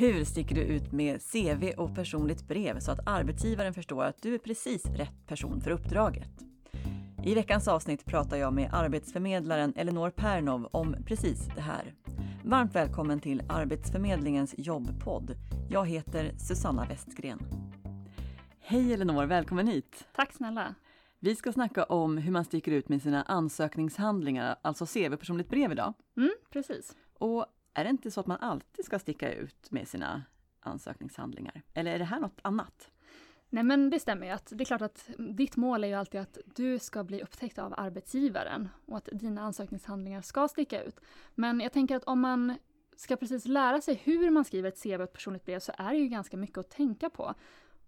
Hur sticker du ut med CV och personligt brev så att arbetsgivaren förstår att du är precis rätt person för uppdraget? I veckans avsnitt pratar jag med arbetsförmedlaren Elinor Pernov om precis det här. Varmt välkommen till Arbetsförmedlingens jobbpodd. Jag heter Susanna Westgren. Hej Elinor, välkommen hit! Tack snälla! Vi ska snacka om hur man sticker ut med sina ansökningshandlingar, alltså CV och personligt brev idag. Mm, precis. Och är det inte så att man alltid ska sticka ut med sina ansökningshandlingar? Eller är det här något annat? Nej men det stämmer ju att det är klart att ditt mål är ju alltid att du ska bli upptäckt av arbetsgivaren och att dina ansökningshandlingar ska sticka ut. Men jag tänker att om man ska precis lära sig hur man skriver ett CV och ett personligt brev så är det ju ganska mycket att tänka på.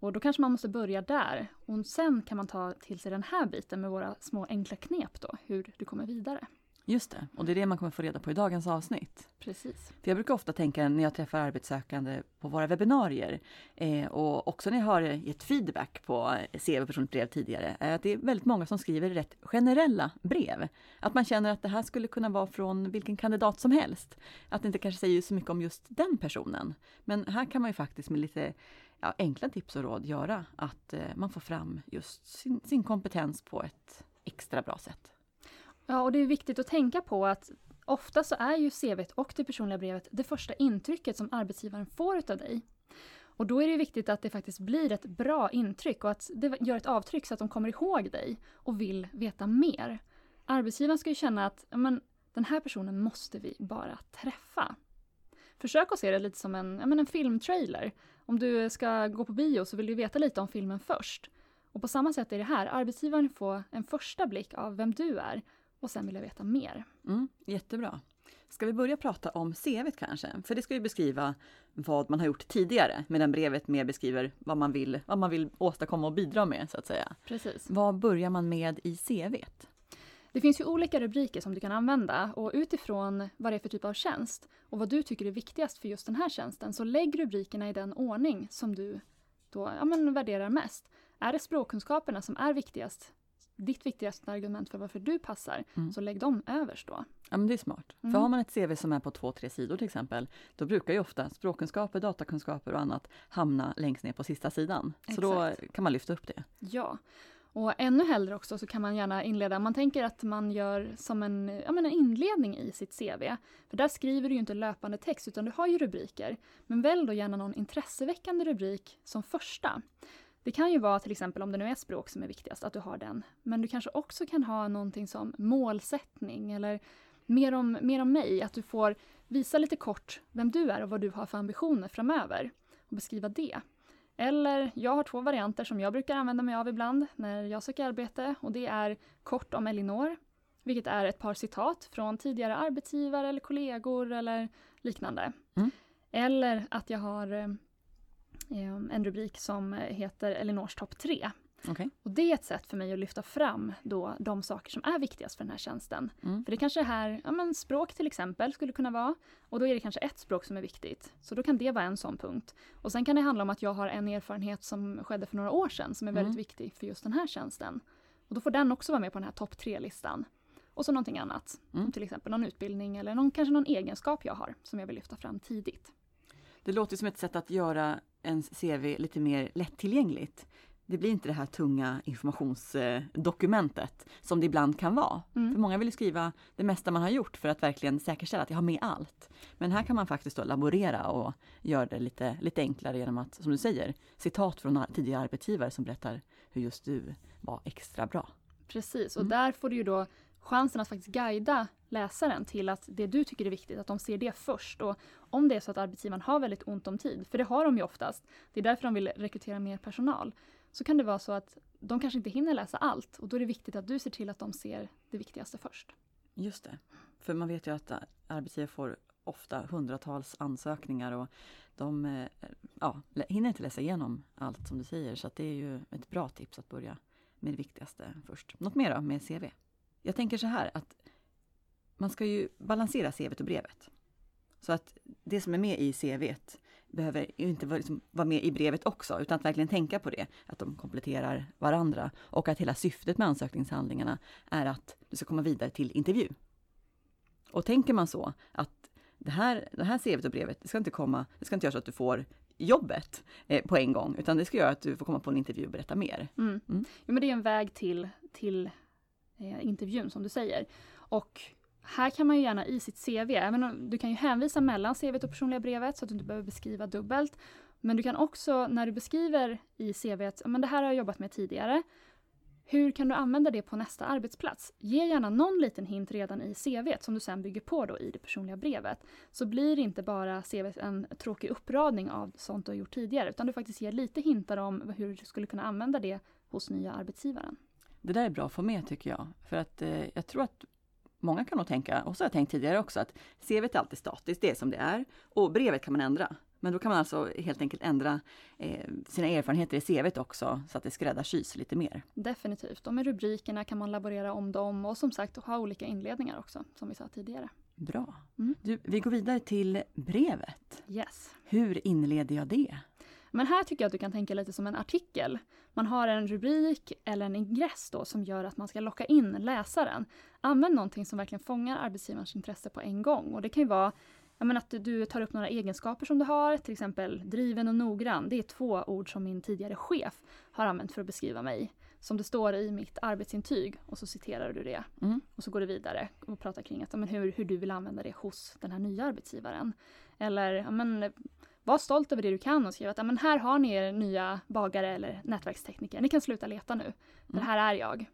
Och då kanske man måste börja där. Och sen kan man ta till sig den här biten med våra små enkla knep då, hur du kommer vidare. Just det, och det är det man kommer få reda på i dagens avsnitt. Precis. För jag brukar ofta tänka när jag träffar arbetssökande på våra webbinarier eh, och också när jag har gett feedback på CV och personligt brev tidigare, är att det är väldigt många som skriver rätt generella brev. Att man känner att det här skulle kunna vara från vilken kandidat som helst. Att det inte kanske säger så mycket om just den personen. Men här kan man ju faktiskt med lite ja, enkla tips och råd göra att eh, man får fram just sin, sin kompetens på ett extra bra sätt. Ja, och det är viktigt att tänka på att ofta så är ju CVt och det personliga brevet det första intrycket som arbetsgivaren får utav dig. Och då är det viktigt att det faktiskt blir ett bra intryck och att det gör ett avtryck så att de kommer ihåg dig och vill veta mer. Arbetsgivaren ska ju känna att men, den här personen måste vi bara träffa. Försök att se det lite som en, men, en filmtrailer. Om du ska gå på bio så vill du veta lite om filmen först. Och på samma sätt är det här, arbetsgivaren får en första blick av vem du är och sen vill jag veta mer. Mm, jättebra. Ska vi börja prata om CV kanske? För det ska ju beskriva vad man har gjort tidigare, medan brevet mer beskriver vad man vill, vad man vill åstadkomma och bidra med, så att säga. Precis. Vad börjar man med i CVt? Det finns ju olika rubriker som du kan använda och utifrån vad det är för typ av tjänst och vad du tycker är viktigast för just den här tjänsten så lägg rubrikerna i den ordning som du då ja, men värderar mest. Är det språkkunskaperna som är viktigast ditt viktigaste argument för varför du passar, mm. så lägg dem överst då. Ja men det är smart. Mm. För har man ett CV som är på två, tre sidor till exempel, då brukar ju ofta språkkunskaper, datakunskaper och annat hamna längst ner på sista sidan. Exakt. Så då kan man lyfta upp det. Ja. Och ännu hellre också så kan man gärna inleda, man tänker att man gör som en, ja, men en inledning i sitt CV. För där skriver du ju inte löpande text utan du har ju rubriker. Men välj då gärna någon intresseväckande rubrik som första. Det kan ju vara till exempel om det nu är språk som är viktigast, att du har den. Men du kanske också kan ha någonting som målsättning eller mer om, mer om mig, att du får visa lite kort vem du är och vad du har för ambitioner framöver och beskriva det. Eller, jag har två varianter som jag brukar använda mig av ibland när jag söker arbete och det är kort om Elinor, vilket är ett par citat från tidigare arbetsgivare eller kollegor eller liknande. Mm. Eller att jag har eh, en rubrik som heter Elinors topp 3. Okay. Och det är ett sätt för mig att lyfta fram då de saker som är viktigast för den här tjänsten. Mm. För det kanske är här, ja men språk till exempel skulle kunna vara. Och då är det kanske ett språk som är viktigt. Så då kan det vara en sån punkt. Och sen kan det handla om att jag har en erfarenhet som skedde för några år sedan som är väldigt mm. viktig för just den här tjänsten. Och då får den också vara med på den här topp 3-listan. Och så någonting annat. Mm. Till exempel någon utbildning eller någon, kanske någon egenskap jag har som jag vill lyfta fram tidigt. Det låter som ett sätt att göra ens CV lite mer lättillgängligt. Det blir inte det här tunga informationsdokumentet som det ibland kan vara. Mm. För många vill skriva det mesta man har gjort för att verkligen säkerställa att jag har med allt. Men här kan man faktiskt då laborera och göra det lite, lite enklare genom att, som du säger, citat från tidigare arbetsgivare som berättar hur just du var extra bra. Precis, och mm. där får du ju då chansen att faktiskt guida läsaren till att det du tycker är viktigt, att de ser det först. Och om det är så att arbetsgivaren har väldigt ont om tid, för det har de ju oftast, det är därför de vill rekrytera mer personal, så kan det vara så att de kanske inte hinner läsa allt och då är det viktigt att du ser till att de ser det viktigaste först. Just det, för man vet ju att arbetsgivare får ofta hundratals ansökningar och de eh, ja, hinner inte läsa igenom allt som du säger så det är ju ett bra tips att börja med det viktigaste först. Något mer då med CV? Jag tänker så här att man ska ju balansera CVt och brevet. Så att det som är med i CVt behöver ju inte vara, liksom, vara med i brevet också, utan att verkligen tänka på det, att de kompletterar varandra och att hela syftet med ansökningshandlingarna är att du ska komma vidare till intervju. Och tänker man så, att det här, det här CVt och brevet, det ska inte komma, det ska inte göra så att du får jobbet eh, på en gång, utan det ska göra att du får komma på en intervju och berätta mer. Mm. Mm. Jo, men det är en väg till, till eh, intervjun som du säger. Och här kan man ju gärna i sitt CV, även om, du kan ju hänvisa mellan CV och personliga brevet så att du inte behöver beskriva dubbelt. Men du kan också när du beskriver i CVt, men det här har jag jobbat med tidigare. Hur kan du använda det på nästa arbetsplats? Ge gärna någon liten hint redan i CV som du sen bygger på då i det personliga brevet. Så blir inte bara CV en tråkig uppradning av sånt du har gjort tidigare, utan du faktiskt ger lite hintar om hur du skulle kunna använda det hos nya arbetsgivaren. Det där är bra att få med tycker jag, för att eh, jag tror att många kan nog tänka, och så har jag tänkt tidigare också, att CVt är alltid statiskt, det är som det är, och brevet kan man ändra. Men då kan man alltså helt enkelt ändra eh, sina erfarenheter i CVt också så att det skräddarsys lite mer. Definitivt, och med rubrikerna kan man laborera om dem och som sagt ha olika inledningar också, som vi sa tidigare. Bra. Mm. Du, vi går vidare till brevet. Yes. Hur inleder jag det? Men här tycker jag att du kan tänka lite som en artikel. Man har en rubrik eller en ingress då som gör att man ska locka in läsaren. Använd någonting som verkligen fångar arbetsgivarens intresse på en gång. Och det kan ju vara ja, att du tar upp några egenskaper som du har, till exempel driven och noggrann. Det är två ord som min tidigare chef har använt för att beskriva mig. Som det står i mitt arbetsintyg och så citerar du det. Mm. Och så går du vidare och pratar kring att, men hur, hur du vill använda det hos den här nya arbetsgivaren. Eller men, var stolt över det du kan och skriv att men här har ni er nya bagare eller nätverkstekniker. Ni kan sluta leta nu. Mm. Det här är jag.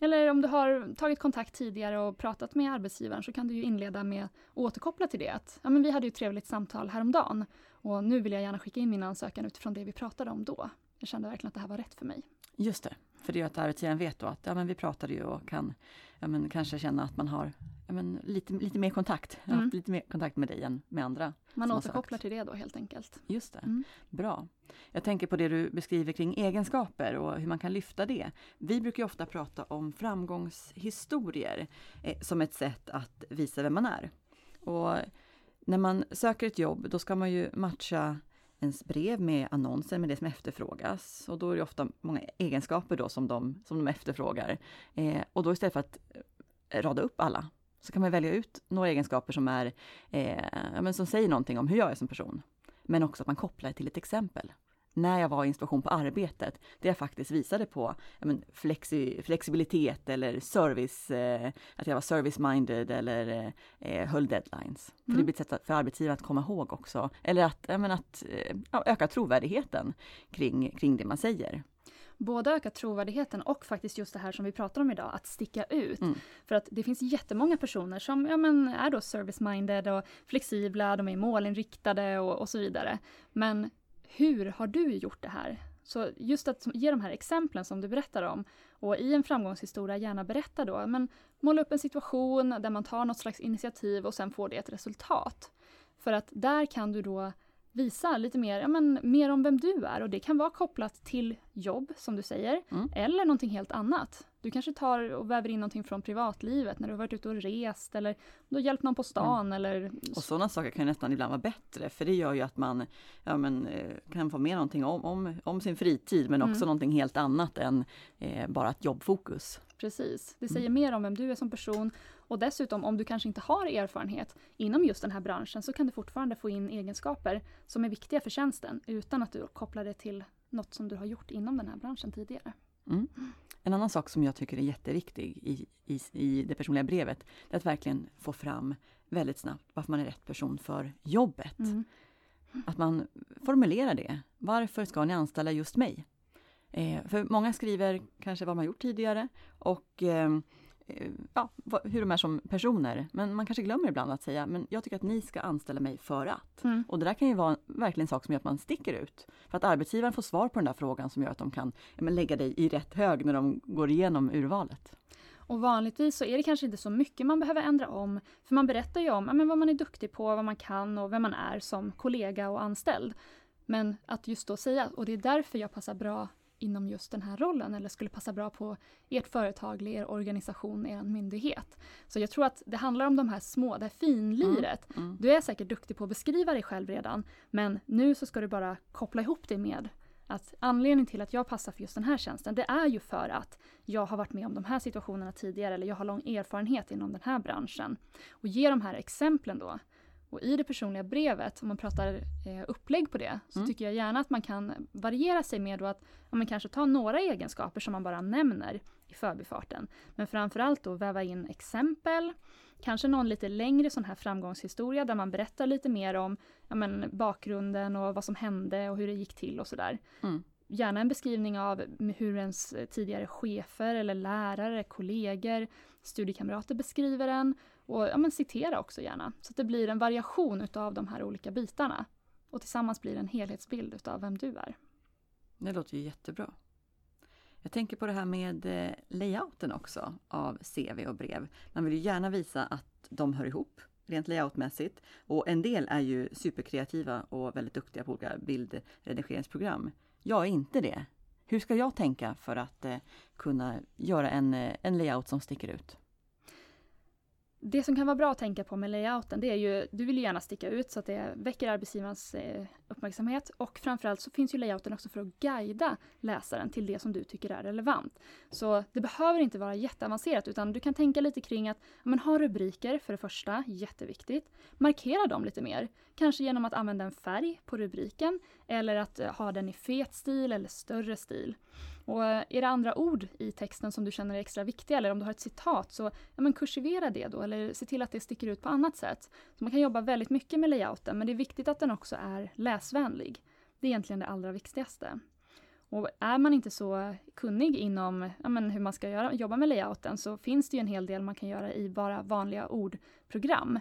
Eller om du har tagit kontakt tidigare och pratat med arbetsgivaren så kan du ju inleda med att återkoppla till det. Att, ja, men vi hade ju ett trevligt samtal häromdagen och nu vill jag gärna skicka in min ansökan utifrån det vi pratade om då. Jag kände verkligen att det här var rätt för mig. Just det, för det är att arbetsgivaren vet då att ja, men vi pratade ju och kan ja, men kanske känna att man har men lite, lite mer kontakt. Mm. lite mer kontakt med dig än med andra. Man återkopplar till det då helt enkelt. Just det, mm. bra. Jag tänker på det du beskriver kring egenskaper och hur man kan lyfta det. Vi brukar ofta prata om framgångshistorier eh, som ett sätt att visa vem man är. Och när man söker ett jobb, då ska man ju matcha ens brev med annonsen med det som efterfrågas. Och då är det ofta många egenskaper då som de, som de efterfrågar. Eh, och då istället för att rada upp alla så kan man välja ut några egenskaper som, är, eh, men som säger någonting om hur jag är som person. Men också att man kopplar det till ett exempel. När jag var i en situation på arbetet, där jag faktiskt visade på men, flexi, flexibilitet eller service, eh, att jag var service-minded eller eh, höll deadlines. Mm. För det mm. blir ett sätt för arbetsgivaren att komma ihåg också. Eller att, men, att eh, öka trovärdigheten kring, kring det man säger både öka trovärdigheten och faktiskt just det här som vi pratar om idag, att sticka ut. Mm. För att det finns jättemånga personer som ja, men är då service-minded och flexibla, de är målinriktade och, och så vidare. Men hur har du gjort det här? Så just att ge de här exemplen som du berättar om och i en framgångshistoria gärna berätta då, men måla upp en situation där man tar något slags initiativ och sen får det ett resultat. För att där kan du då visa lite mer, ja, men, mer om vem du är och det kan vara kopplat till jobb som du säger mm. eller någonting helt annat. Du kanske tar och väver in någonting från privatlivet när du har varit ute och rest eller du har hjälpt någon på stan mm. eller... Och sådana saker kan nästan ibland vara bättre för det gör ju att man ja, men, eh, kan få med någonting om, om, om sin fritid men också mm. någonting helt annat än eh, bara ett jobbfokus. Precis, det säger mm. mer om vem du är som person och dessutom om du kanske inte har erfarenhet inom just den här branschen så kan du fortfarande få in egenskaper som är viktiga för tjänsten utan att du kopplar det till något som du har gjort inom den här branschen tidigare. Mm. En annan sak som jag tycker är jätteviktig i, i, i det personliga brevet, är att verkligen få fram väldigt snabbt varför man är rätt person för jobbet. Mm. Att man formulerar det. Varför ska ni anställa just mig? Eh, för många skriver kanske vad man gjort tidigare och eh, Eh, ja, hur de är som personer. Men man kanske glömmer ibland att säga, men jag tycker att ni ska anställa mig för att. Mm. Och det där kan ju vara verkligen en sak som gör att man sticker ut. För att arbetsgivaren får svar på den där frågan som gör att de kan ja, lägga dig i rätt hög när de går igenom urvalet. Och vanligtvis så är det kanske inte så mycket man behöver ändra om. För man berättar ju om ja, men vad man är duktig på, vad man kan och vem man är som kollega och anställd. Men att just då säga, och det är därför jag passar bra inom just den här rollen eller skulle passa bra på ert företag, er organisation, er myndighet. Så jag tror att det handlar om de här små, det här finliret. Mm, mm. Du är säkert duktig på att beskriva dig själv redan, men nu så ska du bara koppla ihop det med att anledningen till att jag passar för just den här tjänsten, det är ju för att jag har varit med om de här situationerna tidigare eller jag har lång erfarenhet inom den här branschen. Och ge de här exemplen då Och i det personliga brevet, om man pratar eh, upplägg på det, så Mm. tycker jag gärna att man kan variera sig med att ja, men kanske ta några egenskaper som man bara nämner i förbifarten. Men framförallt då väva in exempel, kanske någon lite längre sån här framgångshistoria där man berättar lite mer om ja, men, bakgrunden och vad som hände och hur det gick till och sådär. Mm. Gärna en beskrivning av hur ens tidigare chefer eller lärare, kollegor, studiekamrater beskriver en och ja, men citera också gärna. Så att det blir en variation utav de här olika bitarna. Och tillsammans blir det en helhetsbild utav vem du är. Det låter ju jättebra. Jag tänker på det här med eh, layouten också av CV och brev. Man vill ju gärna visa att de hör ihop rent layoutmässigt. Och en del är ju superkreativa och väldigt duktiga på olika bildredigeringsprogram. Jag är inte det. Hur ska jag tänka för att eh, kunna göra en, eh, en layout som sticker ut? Det som kan vara bra att tänka på med layouten, det är ju, du vill ju gärna sticka ut så att det väcker arbetsgivarens eh, uppmärksamhet och framförallt så finns ju layouten också för att guida läsaren till det som du tycker är relevant. Så det behöver inte vara jätteavancerat utan du kan tänka lite kring att men ha rubriker för det första, jätteviktigt. Markera dem lite mer, kanske genom att använda en färg på rubriken eller att eh, ha den i fet stil eller större stil. Och eh, är det andra ord i texten som du känner är extra viktiga eller om du har ett citat så ja, men kursivera det då eller se till att det sticker ut på annat sätt. Så man kan jobba väldigt mycket med layouten men det är viktigt att den också är läsvänlig. Det är egentligen det allra viktigaste. Och är man inte så kunnig inom ja, men hur man ska göra, jobba med layouten så finns det ju en hel del man kan göra i bara vanliga ordprogram.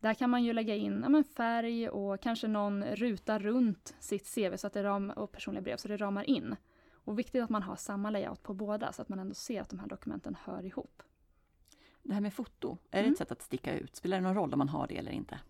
Där kan man ju lägga in ja, men färg och kanske någon ruta runt sitt CV så att det ram, och personliga brev så det ramar in. Och viktigt att man har samma layout på båda så att man ändå ser att de här dokumenten hör ihop. Det här med foto, är det Mm. ett sätt att sticka ut? Spelar det någon roll om man har det eller inte?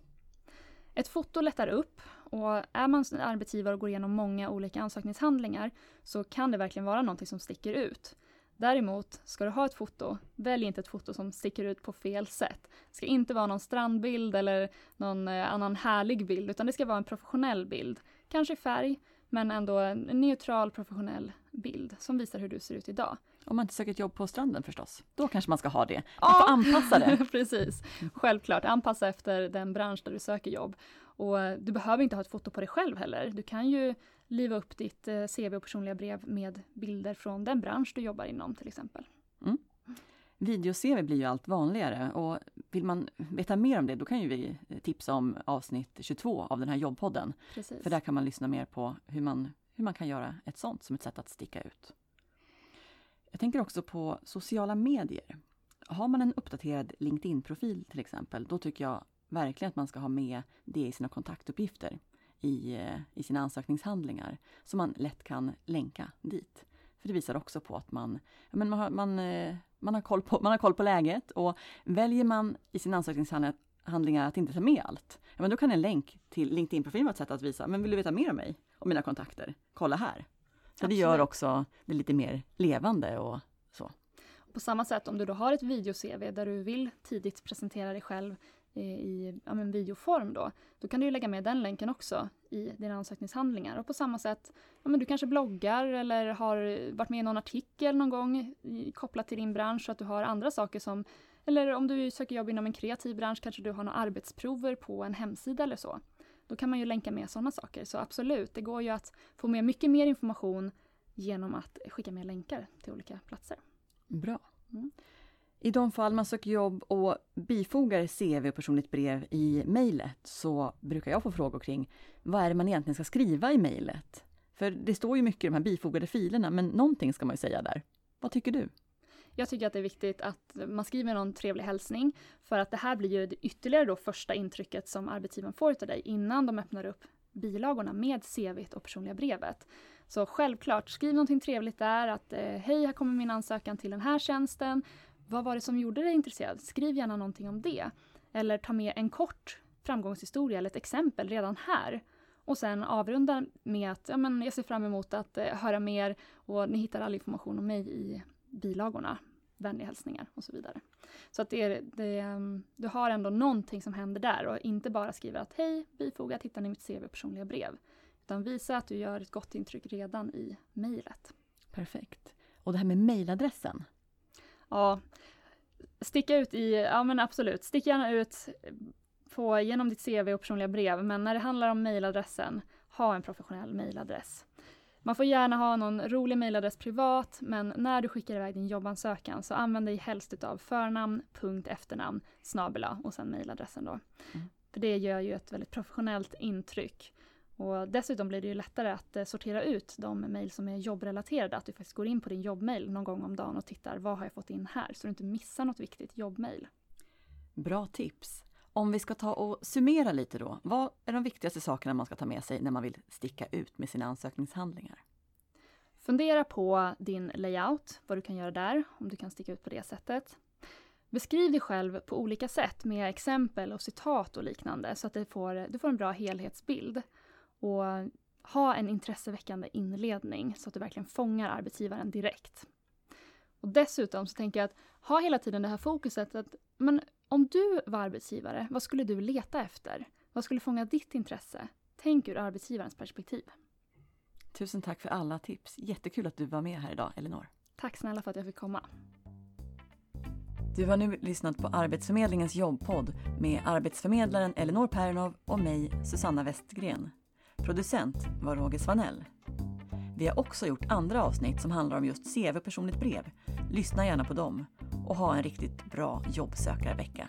Ett foto lättar upp och är man arbetsgivare och går igenom många olika ansökningshandlingar så kan det verkligen vara någonting som sticker ut. Däremot, ska du ha ett foto, välj inte ett foto som sticker ut på fel sätt. Det ska inte vara någon strandbild eller någon eh, annan härlig bild, utan det ska vara en professionell bild. Kanske i färg, men ändå en neutral professionell bild som visar hur du ser ut idag. Om man inte söker ett jobb på stranden förstås. Då kanske man ska ha det. Man får anpassa det. Precis, självklart. Anpassa efter den bransch där du söker jobb. Och eh, du behöver inte ha ett foto på dig själv heller. Du kan ju liva upp ditt eh, CV och personliga brev med bilder från den bransch du jobbar inom till exempel. Video-CV blir ju allt vanligare och vill man veta mer om det då kan ju vi tipsa om avsnitt 22 av den här jobbpodden. Precis. För där kan man lyssna mer på hur man, hur man kan göra ett sånt som ett sätt att sticka ut. Jag tänker också på sociala medier. Har man en uppdaterad LinkedIn-profil till exempel, då tycker jag verkligen att man ska ha med det i sina kontaktuppgifter i, eh, i sina ansökningshandlingar, så man lätt kan länka dit. För det visar också på att man, men man, har, man, eh, man, har koll på, man har koll på läget och väljer man i sin ansökningshandling att inte ta med allt, ja, men då kan en länk till LinkedIn-profilen vara ett sätt att visa, men vill du veta mer om mig och mina kontakter? Kolla här! Så det gör också det lite mer levande och så. På samma sätt om du då har ett video-CV där du vill tidigt presentera dig själv i ja, videoform då, då kan du lägga med den länken också i dina ansökningshandlingar. Och på samma sätt, ja, men du kanske bloggar eller har varit med i någon artikel någon gång kopplat till din bransch så att du har andra saker som eller om du söker jobb inom en kreativ bransch kanske du har några arbetsprover på en hemsida eller så. Då kan man ju länka med sådana saker. Så absolut, det går ju att få med mycket mer information genom att skicka med länkar till olika platser. Bra. Mm. I de fall man söker jobb och bifogar CV och personligt brev i mejlet så brukar jag få frågor kring vad är det man egentligen ska skriva i mejlet? För det står ju mycket i de här bifogade filerna, men någonting ska man ju säga där. Vad tycker du? Jag tycker att det är viktigt att man skriver någon trevlig hälsning för att det här blir ju det ytterligare då första intrycket som arbetsgivaren får av dig innan de öppnar upp bilagorna med CVt och personliga brevet. Så självklart, skriv någonting trevligt där att eh, hej, här kommer min ansökan till den här tjänsten. Vad var det som gjorde dig intresserad? Skriv gärna någonting om det. Eller ta med en kort framgångshistoria eller ett exempel redan här. Och sen avrunda med att ja, men jag ser fram emot att eh, höra mer och ni hittar all information om mig i bilagorna. Vänliga hälsningar och så vidare. Så att det är, det, ehm, du har ändå någonting som händer där och inte bara skriver att hej, bifogat hittar ni mitt CV och personliga brev. Utan visa att du gör ett gott intryck redan i mejlet. Perfekt. Och det här med mejladressen. Ja, sticka ut i, ja men absolut, stick gärna ut få igenom ditt CV och personliga brev, men när det handlar om mejladressen, ha en professionell mejladress. Man får gärna ha någon rolig mejladress privat, men när du skickar iväg din jobbansökan så använd dig helst utav förnamn, punkt, efternamn, snabela och sen mejladressen då. Mm. För det gör ju ett väldigt professionellt intryck. Och dessutom blir det ju lättare att eh, sortera ut de mejl som är jobbrelaterade, att du faktiskt går in på din jobbmejl någon gång om dagen och tittar vad har jag fått in här, så du inte missar något viktigt jobbmejl. Bra tips! Om vi ska ta och summera lite då, vad är de viktigaste sakerna man ska ta med sig när man vill sticka ut med sina ansökningshandlingar? Fundera på din layout, vad du kan göra där, om du kan sticka ut på det sättet. Beskriv dig själv på olika sätt med exempel och citat och liknande så att du får, du får en bra helhetsbild. Och ha en intresseväckande inledning så att du verkligen fångar arbetsgivaren direkt. Och dessutom så tänker jag att ha hela tiden det här fokuset att men om du var arbetsgivare, vad skulle du leta efter? Vad skulle fånga ditt intresse? Tänk ur arbetsgivarens perspektiv. Tusen tack för alla tips. Jättekul att du var med här idag, Elinor. Tack snälla för att jag fick komma. Du har nu lyssnat på Arbetsförmedlingens jobbpodd med arbetsförmedlaren Elinor Pernov och mig, Susanna Westgren. Producent var Roger Svanell. Vi har också gjort andra avsnitt som handlar om just CV och personligt brev. Lyssna gärna på dem och ha en riktigt bra jobbsökarvecka.